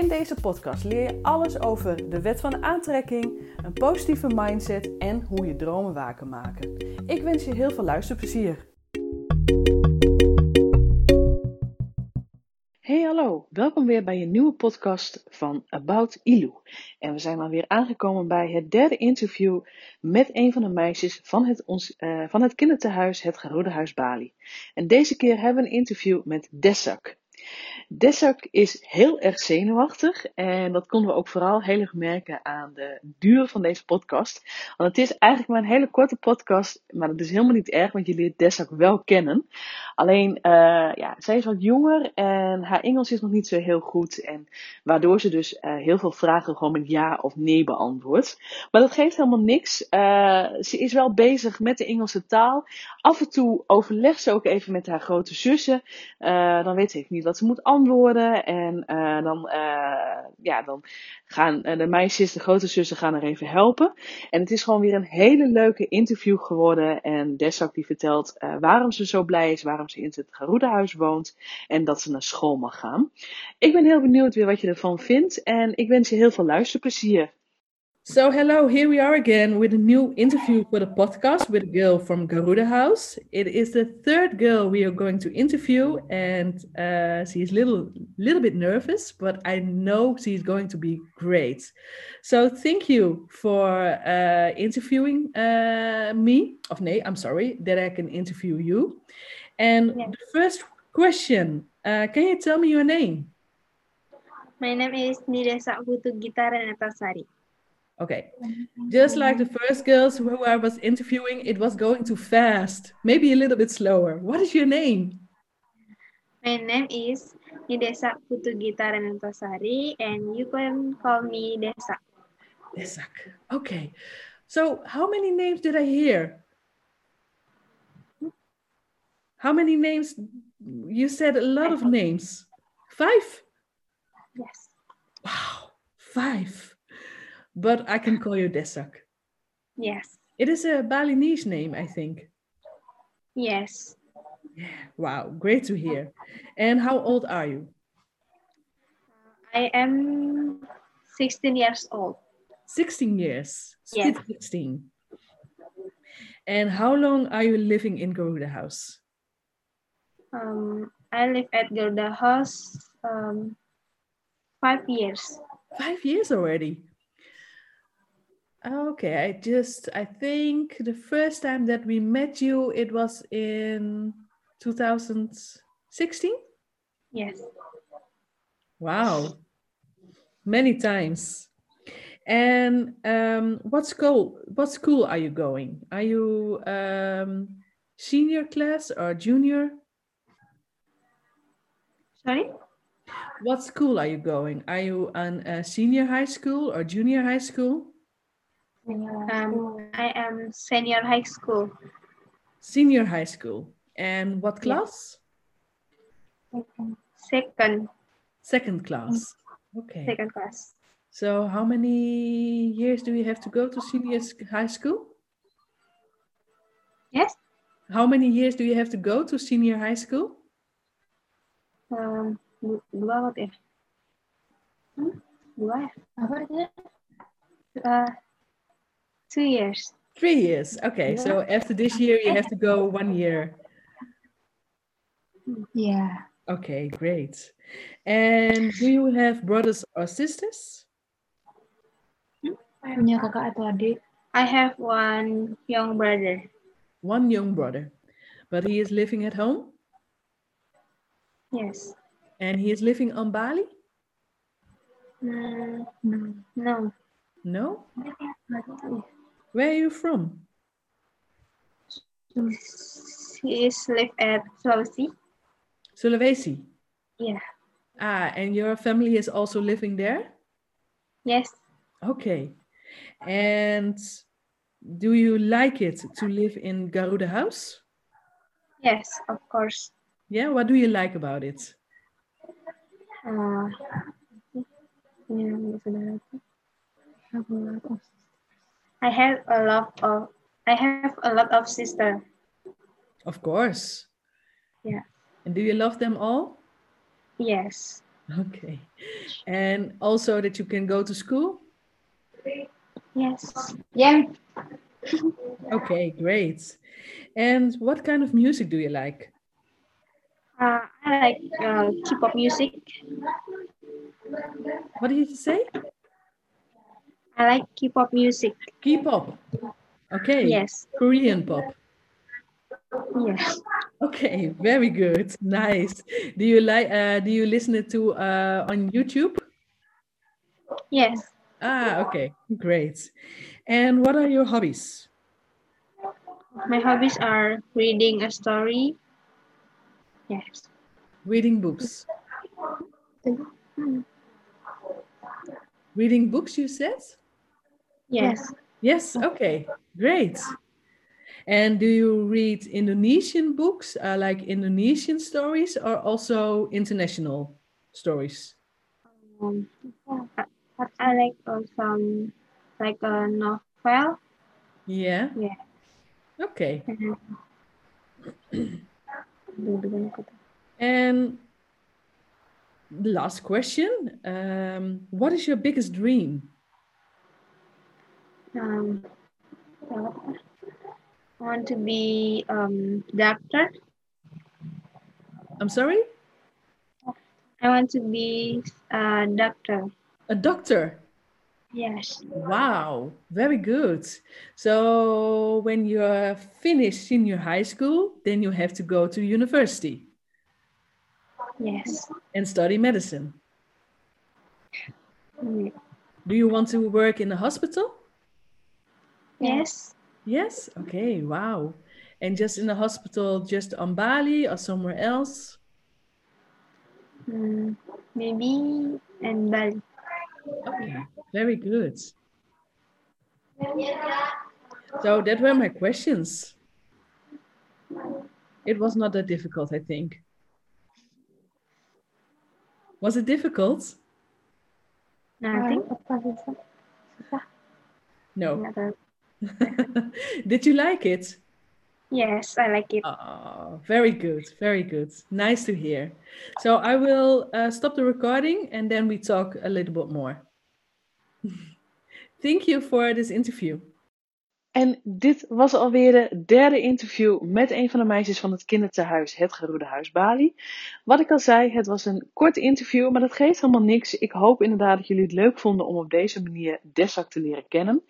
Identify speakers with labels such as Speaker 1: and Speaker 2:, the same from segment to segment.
Speaker 1: In deze podcast leer je alles over de wet van aantrekking, een positieve mindset en hoe je dromen waar kan maken. Ik wens je heel veel luisterplezier. Hey hallo, welkom weer bij een nieuwe podcast van About Ilu. En we zijn alweer aangekomen bij het derde interview met een van de meisjes van het, ons, uh, van het kinderthuis, het Huis Bali. En deze keer hebben we een interview met Desak. Desak is heel erg zenuwachtig en dat konden we ook vooral heel erg merken aan de duur van deze podcast. Want het is eigenlijk maar een hele korte podcast, maar dat is helemaal niet erg, want je leert Desak wel kennen. Alleen, uh, ja, zij is wat jonger en haar Engels is nog niet zo heel goed. En waardoor ze dus uh, heel veel vragen gewoon met ja of nee beantwoordt. Maar dat geeft helemaal niks. Uh, ze is wel bezig met de Engelse taal. Af en toe overlegt ze ook even met haar grote zussen. dan weet ze even niet wat ze moet antwoorden. En uh, dan, uh, ja, dan gaan uh, de meisjes, de grote zussen, gaan er even helpen. En het is gewoon weer een hele leuke interview geworden. En Desak die vertelt waarom ze zo blij is, waarom ze in het Garuda-huis woont. En dat ze naar school mag gaan. Ik ben heel benieuwd weer wat je ervan vindt. En ik wens je heel veel luisterplezier. So, hello, here we are again with a new interview for the podcast with a girl from Garuda House. It is the third girl we are going to interview, and uh, she's a little, little bit nervous, but I know she's going to be great. So, thank you for uh, interviewing uh, me. Of nee, I'm sorry that I can interview you. And yeah. the first question, uh, can you tell me your name?
Speaker 2: My name is Nidesa Putu Gitaran Atasari.
Speaker 1: Okay. Just like the first girls who I was interviewing, it was going too fast. Maybe a little bit slower. What is your name?
Speaker 2: My name is Nidesa Putu Gitaranantasari, and you can call me Desak.
Speaker 1: Desak. Okay. So how many names did I hear? How many names? You said a lot of names. Five?
Speaker 2: Yes.
Speaker 1: Wow. Five but I can call you Desak.
Speaker 2: Yes.
Speaker 1: It is a Balinese name, I think.
Speaker 2: Yes.
Speaker 1: Yeah. Wow, great to hear. And how old are you?
Speaker 2: I am 16 years old.
Speaker 1: 16 years?
Speaker 2: Yes.
Speaker 1: 16. And how long are you living in Garuda House?
Speaker 2: Um, I live at Garuda House um, five years.
Speaker 1: Five years already? Okay, I just I think the first time that we met you it was in 2016?
Speaker 2: Yes.
Speaker 1: Wow. Many times. And um, what school what school are you going? Are you um, senior class or junior?
Speaker 2: Sorry?
Speaker 1: What school are you going? Are you on a senior high school or junior high school?
Speaker 2: Um, I am senior high school.
Speaker 1: Senior high school. And what class?
Speaker 2: Second.
Speaker 1: Second class. Okay.
Speaker 2: Second class.
Speaker 1: So how many years do you have to go to senior high school?
Speaker 2: Yes.
Speaker 1: How many years do you have to go to senior high school?
Speaker 2: Um, dua ya? Hmm? Dua ya? Apa Uh, Two years.
Speaker 1: Three years. Okay. Yeah. So after this year, you have to go one year.
Speaker 2: Yeah.
Speaker 1: Okay, great. And do you have brothers or sisters?
Speaker 2: Punya kakak atau adik? I have one young brother.
Speaker 1: One young brother. But he is living at home?
Speaker 2: Yes.
Speaker 1: And he is living on Bali?
Speaker 2: Mm, no.
Speaker 1: No? Where are you from?
Speaker 2: He is live at Sulawesi.
Speaker 1: Sulawesi?
Speaker 2: Yeah.
Speaker 1: Ah, and your family is also living there?
Speaker 2: Yes.
Speaker 1: Okay. And do you like it to live in Garuda House?
Speaker 2: Yes, of course.
Speaker 1: Yeah, what do you like about it?
Speaker 2: Uh, I have a lot of I have a lot of sister.
Speaker 1: Of course.
Speaker 2: Yeah.
Speaker 1: And do you love them all?
Speaker 2: Yes.
Speaker 1: Okay. And also that you can go to school?
Speaker 2: Yes. Yeah.
Speaker 1: Okay, great. And what kind of music do you like?
Speaker 2: Uh, I like uh, K-pop music.
Speaker 1: What did you say?
Speaker 2: I like K-pop music.
Speaker 1: K-pop. Okay.
Speaker 2: Yes.
Speaker 1: Korean pop.
Speaker 2: Yes.
Speaker 1: Okay, very good. Nice. Do you like uh do you listen it to uh on YouTube?
Speaker 2: Yes.
Speaker 1: Ah, okay. Great. And what are your hobbies?
Speaker 2: My hobbies are reading a story. Yes.
Speaker 1: Reading books. Reading books, you said?
Speaker 2: Yes.
Speaker 1: Yes, okay. Great. And do you read Indonesian books, uh, like Indonesian stories, or also international stories?
Speaker 2: Um, yeah. I, I like uh, some like a novel.
Speaker 1: Yeah.
Speaker 2: Yeah.
Speaker 1: Okay. And the last question um, What is your biggest dream?
Speaker 2: Um, I want to be um doctor.
Speaker 1: I'm sorry?
Speaker 2: I want to be a doctor.
Speaker 1: A doctor.
Speaker 2: Yes.
Speaker 1: Wow, very good. So when you're finished senior high school, then you have to go to university
Speaker 2: Yes.
Speaker 1: and study medicine.
Speaker 2: Mm,
Speaker 1: Do you want to work in a hospital?
Speaker 2: Yes.
Speaker 1: Yes. Okay. Wow. And just in the hospital, just on Bali or somewhere else?
Speaker 2: Mm, maybe in Bali.
Speaker 1: Okay. Very good. So that were my questions. It was not that difficult, I think. Was it difficult?
Speaker 2: Nothing.
Speaker 1: No. Did you like it?
Speaker 2: Yes, I like it.
Speaker 1: Oh, very good, very good. Nice to hear. So I will uh, stop the recording and then we talk a little bit more. Thank you for this interview. En dit was alweer de derde interview met een van de meisjes van het kinderthuis Het Geroede Huis Bali. Wat ik al zei, het was een kort interview, maar dat geeft helemaal niks. Ik hoop inderdaad dat jullie het leuk vonden om op deze manier Desak te leren kennen.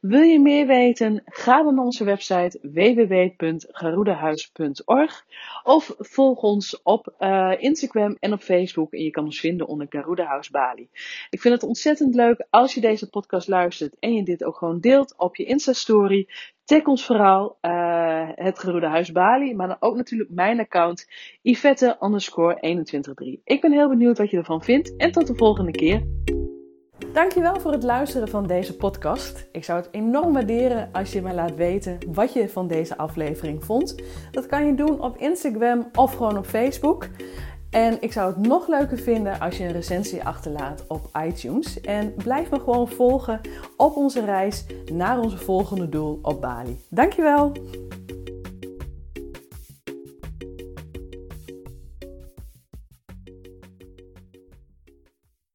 Speaker 1: Wil je meer weten? Ga dan naar onze website www.garudahuis.org of volg ons op uh, Instagram en op Facebook en je kan ons vinden onder Garuda House Bali. Ik vind het ontzettend leuk als je deze podcast luistert en je dit ook gewoon deelt op je Insta-story. Tag ons vooral uh, het Geroede Huis Bali, maar dan ook natuurlijk mijn account Yvette underscore 213. Ik ben heel benieuwd wat je ervan vindt en tot de volgende keer. Dankjewel voor het luisteren van deze podcast. Ik zou het enorm waarderen als je mij laat weten wat je van deze aflevering vond. Dat kan je doen op Instagram of gewoon op Facebook. En ik zou het nog leuker vinden als je een recensie achterlaat op iTunes. En blijf me gewoon volgen op onze reis naar onze volgende doel op Bali. Dankjewel!